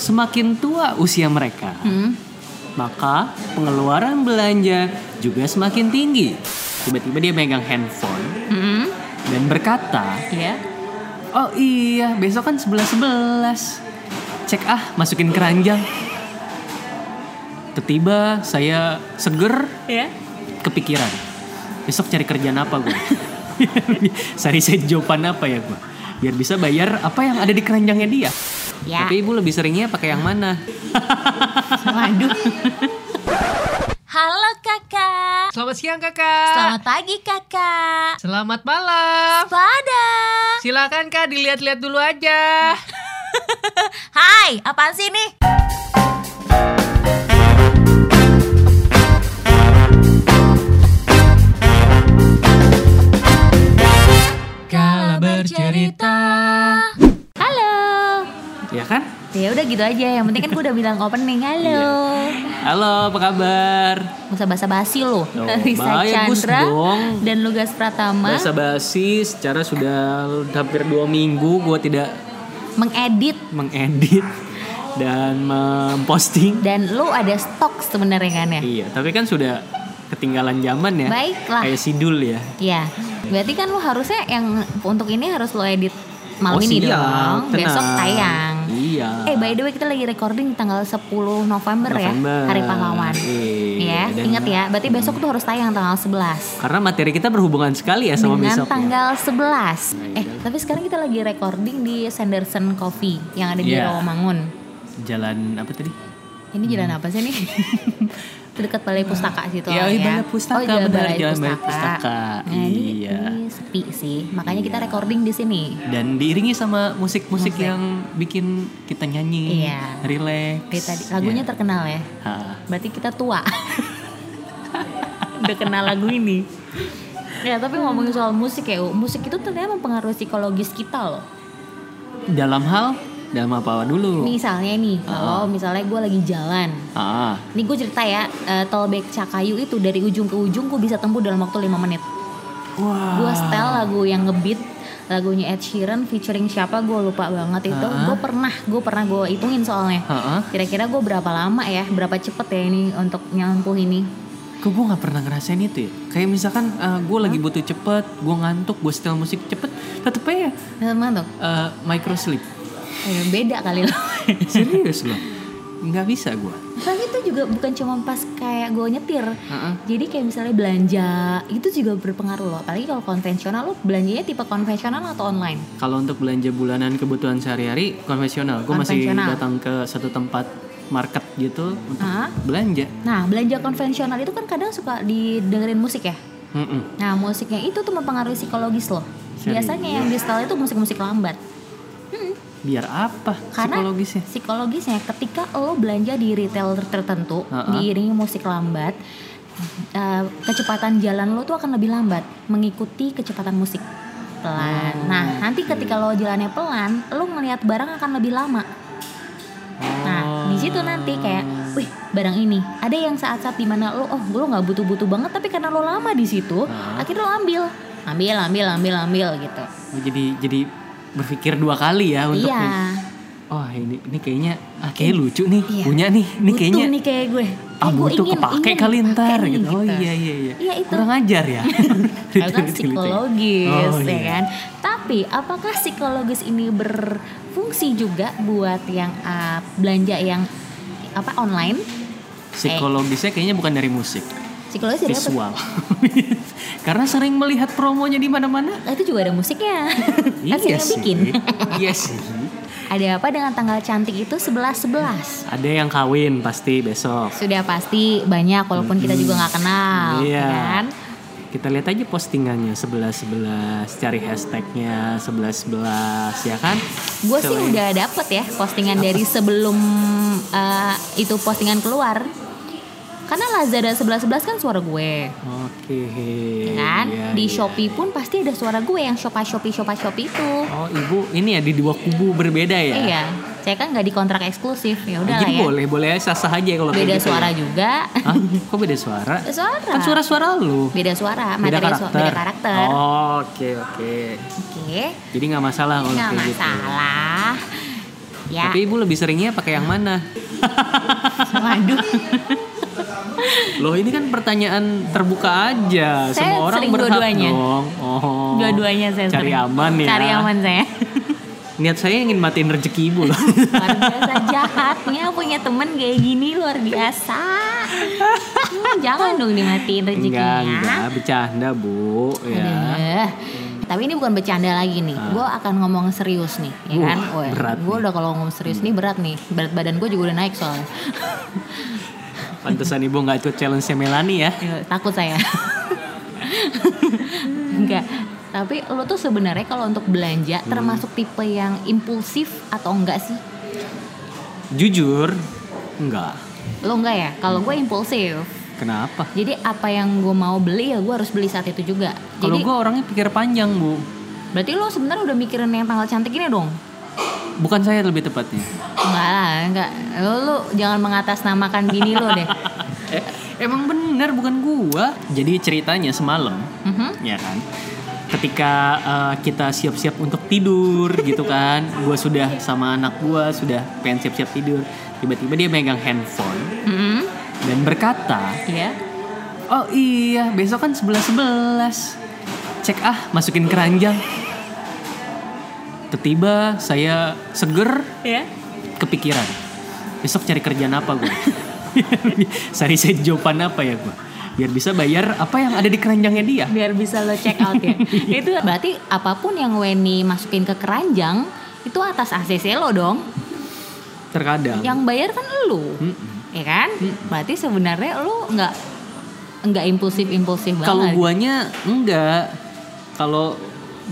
Semakin tua usia mereka, Hmm. maka pengeluaran belanja juga semakin tinggi. Tiba-tiba dia megang handphone Hmm. dan berkata, Ya. "Oh iya, besok kan 11-11. Cek ah, masukin keranjang." Tiba-tiba saya seger Ya. kepikiran. Besok cari kerjaan apa gue? Set jawaban apa ya gue? Biar bisa bayar apa yang ada di keranjangnya dia. Ya. Tapi ibu lebih seringnya pakai yang mana? Waduh. Halo kakak. Selamat siang kakak. Selamat pagi kakak. Selamat malam. Pada. Silakan kak dilihat-lihat dulu aja. Hai, apaan sih nih? Kala bercerita. Halo. Ya udah gitu aja. Yang penting kan gue udah bilang opening. Halo. Halo, apa kabar? Gak usah basa-basi lo. Oh, Risa Chandra dong. dan Lugas Pratama Bahasa basi secara sudah hampir dua minggu gue tidak mengedit mengedit dan memposting. dan lu ada stok sebenarnya kan ya? Iya, tapi kan sudah ketinggalan zaman ya. Baiklah. Kayak sidul ya. Iya. Berarti kan lu harusnya yang untuk ini harus lo edit malam Oh, ini siap, dong. tenang. Besok tayang. Iya. Eh by the way kita lagi recording di tanggal 10 November, ya, November. Hari Pahlawan. Iya, ya, ingat ya. Berarti besok tuh harus tayang tanggal 11. Karena materi kita berhubungan sekali ya sama dengan besok. ya. tanggal 11. Nah, Eh, tapi sekarang kita lagi recording di Sanderson Coffee yang ada di Iya. Rawamangun. Jalan apa tadi? Ini jalan apa sih nih? Dekat Balai Pustaka situ Iya, lah iya, ya. Balai Pustaka, oh, jalan benar, Balai jalan Balai Pustaka. Pustaka. Nah, Iya. ini sepi sih. Makanya kita recording di sini. Dan diiringi sama musik-musik Musik. yang bikin kita nyanyi, Iya. relax. Dari tadi lagunya Ya. terkenal ya. Ha. Berarti kita tua. Udah kenal lagu ini. Ya, tapi ngomongin soal musik ya, musik itu ternyata mempengaruhi psikologis kita loh. Dalam hal, dalam apa dulu? Misalnya nih, kalau misalnya gue lagi jalan, Ah, Nih gue cerita ya, eh, tol Cakayu itu dari ujung ke ujung gue bisa tempuh dalam waktu 5 menit. wah. Gue setel lagu yang ngebeat lagunya Ed Sheeran featuring siapa gue lupa banget itu. Ha-ha. Gue pernah, gue pernah gue hitungin soalnya. Ha-ha. Kira-kira gue berapa lama ya, berapa cepet ya ini untuk nyampuh ini? Kok gue gak pernah ngerasain itu ya? Kayak misalkan gue lagi butuh cepet, gue ngantuk, gue setel musik cepet, tetep aja Teman tuh, eh, micro sleep. Eh, beda kali loh. Serius loh, nggak bisa gue. Tapi itu juga bukan cuma pas kayak gue nyetir. Heeh. Jadi kayak misalnya belanja itu juga berpengaruh loh. Apalagi kalau konvensional lo belanjanya tipe konvensional atau online? Kalau untuk belanja bulanan kebutuhan sehari-hari konvensional, gue masih datang ke satu tempat market gitu untuk Hah? belanja. Nah, belanja konvensional itu kan kadang suka didengerin musik ya. Mm-mm. Nah, musiknya itu tuh mempengaruhi psikologis loh. Biasanya yang di setel itu musik-musik lambat. Biar apa Karena psikologisnya? psikologisnya ketika lo belanja di retail tertentu, Ha-ha. diiringi musik lambat, eh, kecepatan jalan lo tuh akan lebih lambat mengikuti kecepatan musik pelan. Oh, Nah, nanti ketika lo jalannya pelan, lo ngelihat barang akan lebih lama. Nah, di situ nanti kayak, wih, barang ini. Ada yang saat-saat di mana lo, oh, lo nggak butuh-butuh banget, tapi karena lo lama di situ, Ah. akhirnya lo ambil, ambil, ambil, ambil, ambil gitu. Oh, jadi jadi berpikir dua kali ya untuk iya, Oh ini ini kayaknya ah kayak lucu nih Iya. punya nih ini butuh kayaknya nih kayak gue. ah Eh, butuh ingin, kepake ingin kali ntar pakai nih, gitu. Oh iya iya iya. Iya, itu. Kurang ajar ya. Itu kan lucu. psikologis Oh, ya iya. kan. Tapi apakah psikologis ini berfungsi juga buat yang uh, belanja yang apa online? Psikologisnya kayaknya bukan dari musik, Psikologis dari visual. Karena sering melihat promonya di mana-mana. Nah, itu juga ada musiknya. kan Iya sih. bikin. Iya sih. ada apa dengan tanggal cantik itu 11 11? Ada yang kawin pasti besok. Sudah pasti banyak walaupun kita juga nggak kenal, Iya. ya kan? Kita lihat aja postingannya 11 11, cari hashtagnya 11 11 ya kan? Gue sih udah dapet ya postingan dari sebelum uh, itu postingan keluar. Karena Lazada 11 11 kan suara gue. Oke. ya kan iya, di iya. Shopee pun pasti ada suara gue yang Shopee Shopee Shopee Shopee itu Oh ibu ini ya di dua kubu berbeda ya? iya saya kan nggak di kontrak eksklusif ya udah lah jadi ya boleh boleh sah sah aja kalau beda gitu suara ya? juga Hah? Kok beda suara? suara Kan suara-suara lu. beda suara Beda materi karakter. su- beda karakter Oh, Oke oke. oke Jadi nggak masalah kalau nggak gitu. masalah Ya. Tapi ibu lebih seringnya pakai yang mana? Waduh. Loh ini kan pertanyaan terbuka aja. Saya Semua orang sering berhak dua-duanya. dong. Oh. Dua-duanya saya Cari sering. aman ya. Cari aman saya. Niat saya ingin matiin rezeki ibu loh. luar biasa jahatnya punya temen kayak gini luar biasa. Hmm, jangan dong dimatiin rezekinya. enggak, enggak, bercanda bu. Ya. Aduh. Tapi ini bukan bercanda lagi nih. Gue akan ngomong serius nih, ya Wah, kan? Gue udah kalau ngomong serius nih berat nih. Berat badan gue juga udah naik soalnya. Pantesan ibu nggak ikut challenge-nya Melani ya. Ya, Takut saya. Enggak. Tapi lo tuh sebenarnya kalau untuk belanja Hmm. termasuk tipe yang impulsif atau enggak sih? Jujur, enggak. Lo enggak ya? Kalau gue impulsif. Kenapa? Jadi apa yang gue mau beli ya gue harus beli saat itu juga. Kalau gue orangnya pikir panjang bu. berarti lo sebenarnya udah mikirin yang tanggal cantik ini dong? Bukan saya lebih tepatnya. Enggak lah, enggak. Lo, lo jangan mengatasnamakan bini lo deh. Eh, emang bener bukan gua. Jadi ceritanya semalam, Mhm. ya kan. Ketika eh, kita siap-siap untuk tidur gitu kan, gua sudah sama anak gua sudah pengen siap-siap tidur. Tiba-tiba dia megang handphone Mhm. dan berkata, Iya. "Oh iya, besok kan 11-11. Cek ah, masukin keranjang." Tiba-tiba saya seger Ya. kepikiran besok cari kerjaan apa gue cari saya jawaban apa ya gue biar bisa bayar apa yang ada di keranjangnya dia Biar bisa lo check out ya. itu berarti apa pun yang Weni masukin ke keranjang itu atas ACC lo dong. terkadang Yang bayar kan lo. Mm-mm. Ya kan? Berarti sebenarnya lo nggak nggak impulsif-impulsif banget. kalau guanya enggak kalau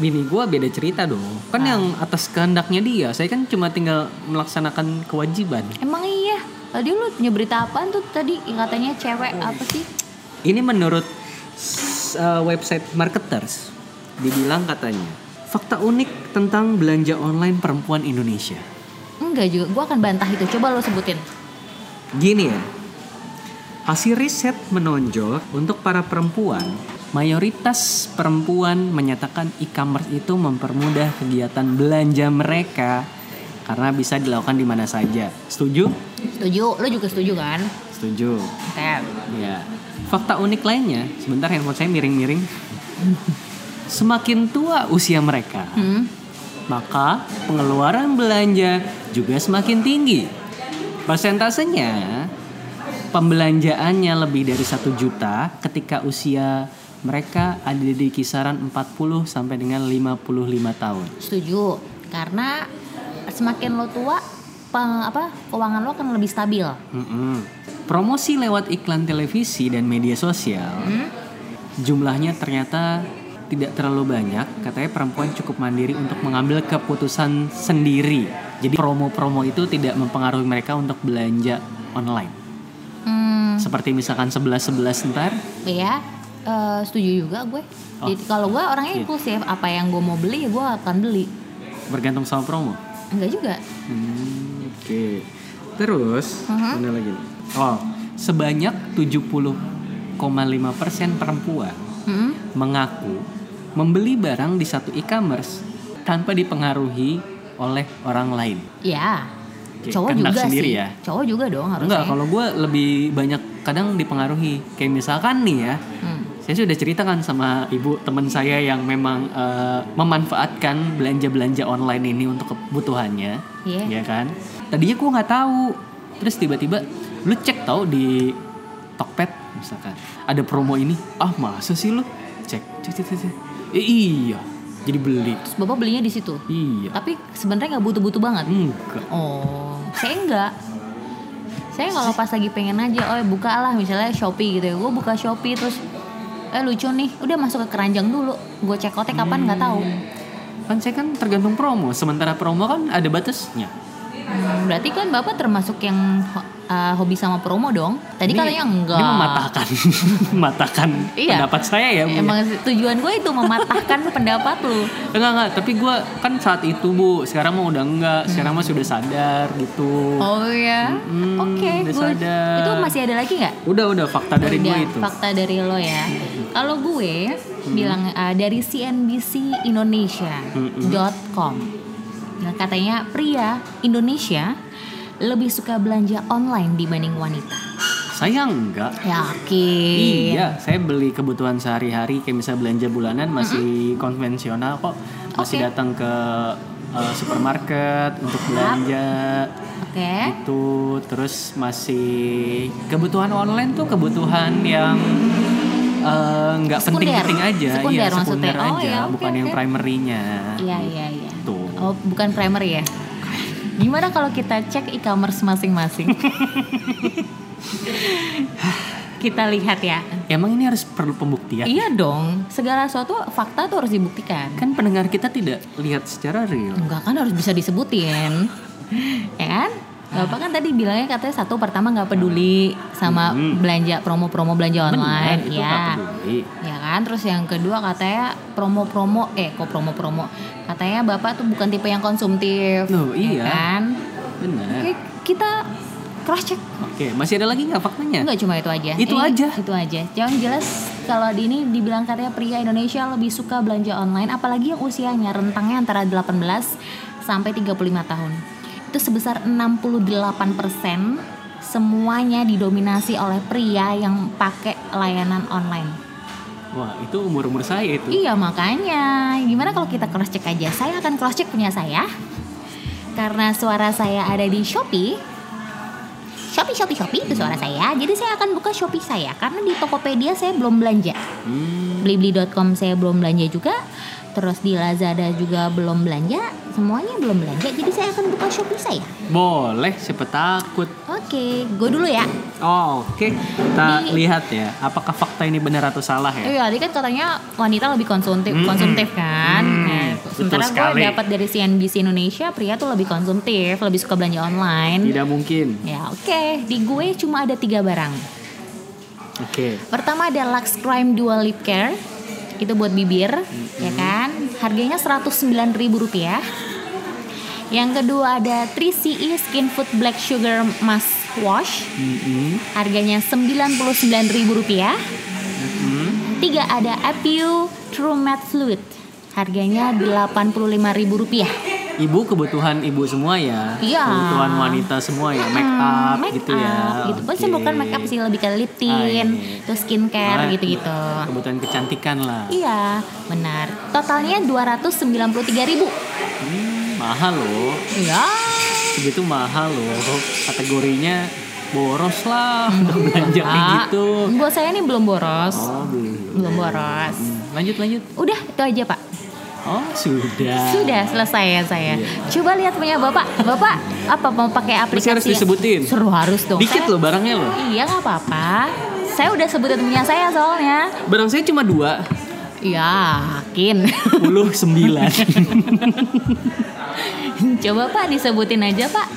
bini gua beda cerita dong kan Ah. yang atas kehendaknya dia saya kan cuma tinggal melaksanakan kewajiban Emang iya. Tadi lu punya berita apaan tuh tadi katanya cewek apa sih? ini menurut uh, website marketers dibilang katanya fakta unik tentang belanja online perempuan Indonesia Enggak juga, gua akan bantah itu. Coba lo sebutin. Gini ya, hasil riset menonjol untuk para perempuan, mayoritas perempuan menyatakan e-commerce itu mempermudah kegiatan belanja mereka karena bisa dilakukan di mana saja. Setuju? Setuju? Lo juga setuju kan? Setuju. Kayak Ya. Fakta unik lainnya, sebentar handphone saya miring-miring. Semakin tua usia mereka, hmm, maka pengeluaran belanja juga semakin tinggi. Persentasenya pembelanjaannya lebih dari satu juta ketika usia mereka ada di kisaran 40 sampai dengan 55 tahun. setuju. Karena semakin lo tua, pe- apa keuangan lo akan lebih stabil. Mm-mm. Promosi lewat iklan televisi dan media sosial Hmm? jumlahnya ternyata tidak terlalu banyak. Katanya perempuan cukup mandiri untuk mengambil keputusan sendiri. Jadi promo-promo itu tidak mempengaruhi mereka untuk belanja online. Hmm, Seperti misalkan 11-11 ntar. ya, eh, setuju juga gue. Oh. Jadi kalau gue orangnya Iya. impulsif, apa yang gue mau beli gue akan beli. Bergantung sama promo. Enggak juga. Hmm, Oke. Terus, Mhm. mana lagi? Oh, sebanyak 70,5% perempuan Hmm? mengaku membeli barang di satu e-commerce tanpa dipengaruhi oleh orang lain. Ya. Oke, Cowok kehendak juga sendiri sih. ya. Cowok juga dong harusnya. Enggak, kalau gue lebih banyak kadang dipengaruhi. Kayak misalkan nih ya, Hmm. Saya sudah ceritakan sama ibu teman saya yang memang eh, memanfaatkan belanja-belanja online ini untuk kebutuhannya, Iya. ya kan? Tadinya gue nggak tahu, terus tiba-tiba lu cek tahu di Tokped misalkan ada promo ini, ah masa sih lu cek, cek, cek, cek, cek. Eh, iya, jadi beli, Terus bapak belinya di situ. iya, Tapi sebenarnya nggak butuh-butuh banget. enggak, Oh, saya enggak. Saya kalau pas lagi pengen aja, oh buka lah misalnya Shopee gitu ya. Gue buka Shopee terus eh lucu nih, udah masuk ke keranjang dulu. Gue cek outnya kapan nggak tahu. kan saya kan tergantung promo, sementara promo kan ada batasnya. Hmm, berarti kan bapak termasuk yang uh, hobi sama promo dong. Tadi Ini- katanya enggak. Ini mematahkan, mematahkan Iya. pendapat saya ya. Bu. Emang tujuan gue itu mematahkan pendapat lu. Enggak enggak, tapi gue kan saat itu bu, sekarang mah udah enggak, sekarang mah sudah sadar gitu. Oh ya, Mm-mm, oke. udah good. sadar. Itu masih ada lagi nggak? Udah udah fakta dari gue Udah, itu. Fakta dari lo ya. Kalau gue Hmm. bilang uh, dari CNBC Indonesia.com. Nah, katanya pria Indonesia lebih suka belanja online dibanding wanita. Saya enggak. Yakin? Iya, saya beli kebutuhan sehari-hari kayak misalnya belanja bulanan masih konvensional kok. Masih Oke. datang ke uh, supermarket untuk belanja Oke. itu terus masih kebutuhan online tuh kebutuhan yang nggak Sekunder. penting-penting aja, Sekunder iya maksudnya. sekunder Oh, aja, ya, oke, bukan yang oke. primernya. Iya, iya, iya. Tuh. Oh, bukan primer ya? Gimana kalau kita cek e-commerce masing-masing? kita lihat ya. Emang ini harus perlu pembuktian? Iya dong, segala sesuatu fakta tuh harus dibuktikan. Kan pendengar kita tidak lihat secara real. Enggak kan harus bisa disebutin, ya kan? Bapak kan tadi bilangnya katanya satu pertama nggak peduli sama Hmm. belanja promo-promo belanja online, Benar, itu ya. nggak. Ya kan, terus yang kedua katanya promo-promo, eh kok promo-promo? Katanya bapak tuh bukan tipe yang konsumtif, Loh, ya iya. kan? Benar. Oke, kita cross check. Oke, masih ada lagi nggak faktanya? Enggak cuma itu aja. Itu Ini- aja. Itu aja. Yang jelas kalau di ini dibilang katanya pria Indonesia lebih suka belanja online apalagi yang usianya rentangnya antara 18 sampai 35 tahun. Itu sebesar 68% semuanya didominasi oleh pria yang pakai layanan online. Wah, itu umur-umur saya itu. Iya makanya gimana kalau kita cross check aja? Saya akan cross check punya saya karena suara saya ada di Shopee. Shopee, Shopee, Shopee itu suara saya. Jadi saya akan buka Shopee saya karena di Tokopedia saya belum belanja. Hmm, Blibli.com saya belum belanja juga. Terus di Lazada juga belum belanja. Semuanya belum belanja. Jadi saya akan buka Shopee saya. boleh, siapa takut. Oke, gue dulu ya. Oh, Oke, kita Di- lihat ya, apakah fakta ini benar atau salah ya? Iya, tadi kan katanya wanita lebih konsumtif, Mm-mm. konsumtif kan. Hmm, Nah, sementara gue dapat dari CNBC Indonesia, pria tuh lebih konsumtif, lebih suka belanja online. Tidak mungkin. Ya oke, di gue cuma ada tiga barang. Oke. Pertama ada Lux Crime Dual Lip Care, itu buat bibir, ya kan? Harganya 109.000 rupiah. Yang kedua ada 3CE Skin Food Black Sugar Mask Wash, Mm-mm. harganya 99.000 rupiah. Mm-mm. Tiga ada Apiu True Matte Fluid, harganya 85.000 rupiah. Ibu kebutuhan ibu semua ya. Iya. Kebutuhan wanita semua ya, make up make gitu ya. gitu. Pasti bukan make up sih lebih ke lip tint, Ah, iya. terus skincare Ah, gitu-gitu. Kebutuhan kecantikan lah. Iya, benar. Totalnya 293.000. Hmm, mahal loh. Iya. Segitu mahal loh. Kategorinya boros lah untuk belanja kayak Ah, gitu. Buat saya nih belum boros. Oh, belum. Belum boros. Hmm, Lanjut lanjut. Udah, itu aja, Pak. Oh, sudah. Sudah selesai ya saya. Iya. Coba lihat punya Bapak. Bapak apa mau pakai aplikasi? harus disebutin. Seru harus dong. Dikit Saya- loh barangnya loh. Iya, nggak apa-apa. Saya udah sebutin punya saya soalnya. Barang saya cuma dua. Iya, yakin. Puluh sembilan. Coba Pak disebutin aja Pak.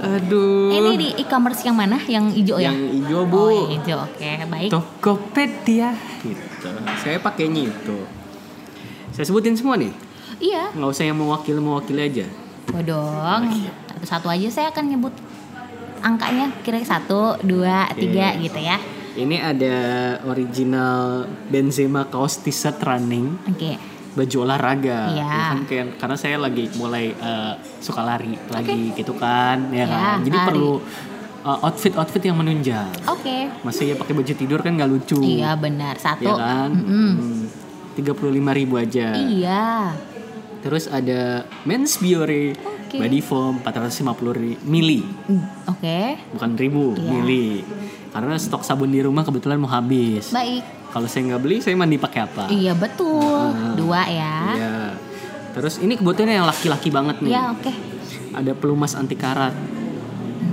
Aduh. Ini di e-commerce yang mana? Yang hijau ya? yang hijau bu. Oh, hijau. Oke, baik. Tokopedia. Gitu. Saya pakainya itu. Saya sebutin semua nih. Iya. Nggak usah yang mewakili-mewakili aja. bodong. Satu-satu aja saya akan nyebut angkanya kira-kira satu, dua, okay. tiga iya. gitu ya. Ini ada original Benzema kaos t-shirt running. Oke. Okay. Baju olahraga. Iya. Ya kan, karena saya lagi mulai uh, suka lari lagi gitu kan, ya iya, kan. Jadi lari. perlu eh, outfit-outfit outfit yang menunjang. Oke. Okay. Masih ya pakai baju tidur kan nggak lucu. Iya benar. Satu. Ya kan. Mm hmm 35 ribu aja. Iya. Terus ada Men's Biore okay. body foam 450 mili. Mm, Oke. Okay. Bukan ribu, yeah. mili. Karena stok sabun di rumah kebetulan mau habis. Baik. Kalau saya nggak beli, saya mandi pakai apa? Iya betul. Nah, Dua ya. Iya. Terus ini kebetulan yang laki-laki banget nih. Iya, oke. Okay. Ada pelumas anti karat.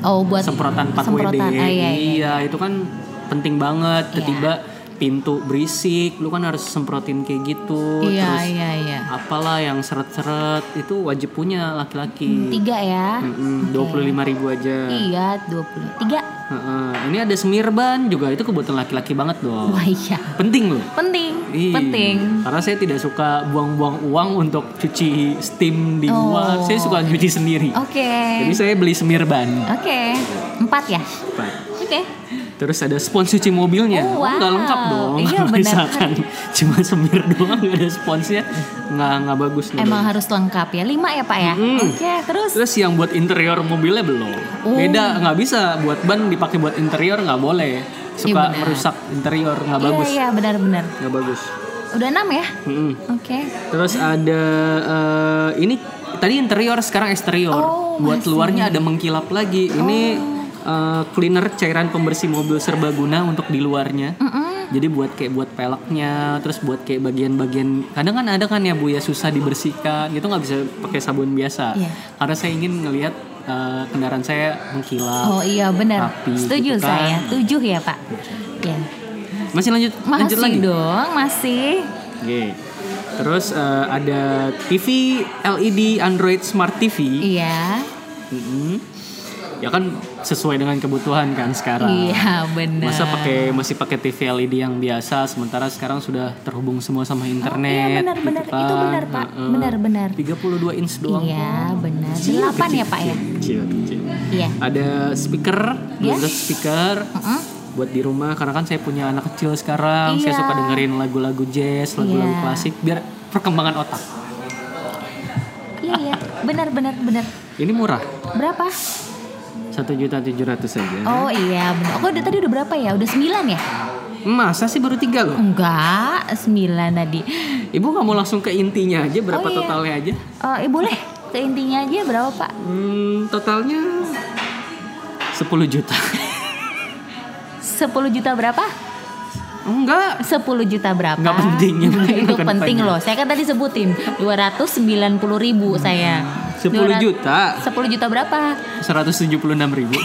Oh, buat semprotan 4 semprotan. WD. Ah, iya, iya, iya, iya, itu kan penting banget. Ketiba yeah pintu berisik, lu kan harus semprotin kayak gitu. Iya Terus iya iya. apalah yang seret-seret itu wajib punya laki-laki. Tiga ya. Dua puluh lima ribu aja. Iya, 20. Tiga. Heeh. Ini ada semirban juga itu kebutuhan laki-laki banget dong. Wah iya. Penting loh. Penting. Ih, Penting. Karena saya tidak suka buang-buang uang untuk cuci steam di Oh. luar. Saya suka cuci sendiri. Oke. Jadi saya beli semirban. Oke. Empat ya? Pak. Oke. Terus ada spons cuci mobilnya. Oh, wow. nggak lengkap dong. Iya. Misalkan cuma semir doang nggak ada sponsnya, nggak nggak bagus. nggak Emang bagus. harus lengkap ya. Lima ya Pak ya. Mm-mm. Oke, terus Terus yang buat interior mobilnya belum. Oh. Beda, nggak bisa buat ban dipakai buat interior nggak boleh. Suka benar. merusak interior nggak Iya bagus. iya benar-benar. Nggak bagus. Udah enam ya? Mm-mm. Oke. Terus ada eh, ini tadi interior sekarang eksterior. Oh, Buat masih. luarnya ada mengkilap lagi. Ini eh, cleaner cairan pembersih mobil serbaguna untuk di luarnya. Mm-mm. Jadi buat kayak buat peleknya, terus buat kayak bagian-bagian kadang kan ada kan ya bu ya susah dibersihkan, itu nggak bisa pakai sabun biasa. Iya. Karena saya ingin ngelihat eh, kendaraan saya mengkilap. Oh iya benar. Rapi Setuju gitu kan. saya. Tujuh ya Pak. Ya. Masih lanjut lanjut Masih lagi. dong, masih. Oke. Terus eh, ada TV LED Android Smart TV. Iya. Mm-mm. Ya kan sesuai dengan kebutuhan kan sekarang. Iya benar. Masa pakai masih pakai TV LED yang biasa sementara sekarang sudah terhubung semua sama internet. Iya benar-benar gitu itu kan. benar Pak. Benar-benar. 32 inch doang. Iya benar. Kecil, Delapan kecil, ya Pak ya. Kecil, kecil. Iya. Ada speaker, Ya. Bluetooth speaker Heeh. buat di rumah karena kan saya punya anak kecil sekarang, saya Iya. suka dengerin lagu-lagu jazz, lagu-lagu Iya. klasik biar perkembangan otak. Iya iya. Benar benar benar. Ini murah, Berapa? Satu juta tujuh ratus saja. Oh iya benar. Oh udah tadi udah berapa ya? Udah sembilan ya? Masa sih baru tiga loh? Enggak, sembilan tadi. Ibu nggak mau langsung ke intinya aja berapa Oh, iya. totalnya aja? Oh, eh, boleh ke intinya aja berapa Pak? Hmm, totalnya 10 juta. 10 juta berapa? Enggak. 10 juta berapa? Nggak penting, penting Itu penting loh. Saya kan tadi sebutin 290 ribu saya. 10 200 juta. 10 juta berapa? 176 ribu.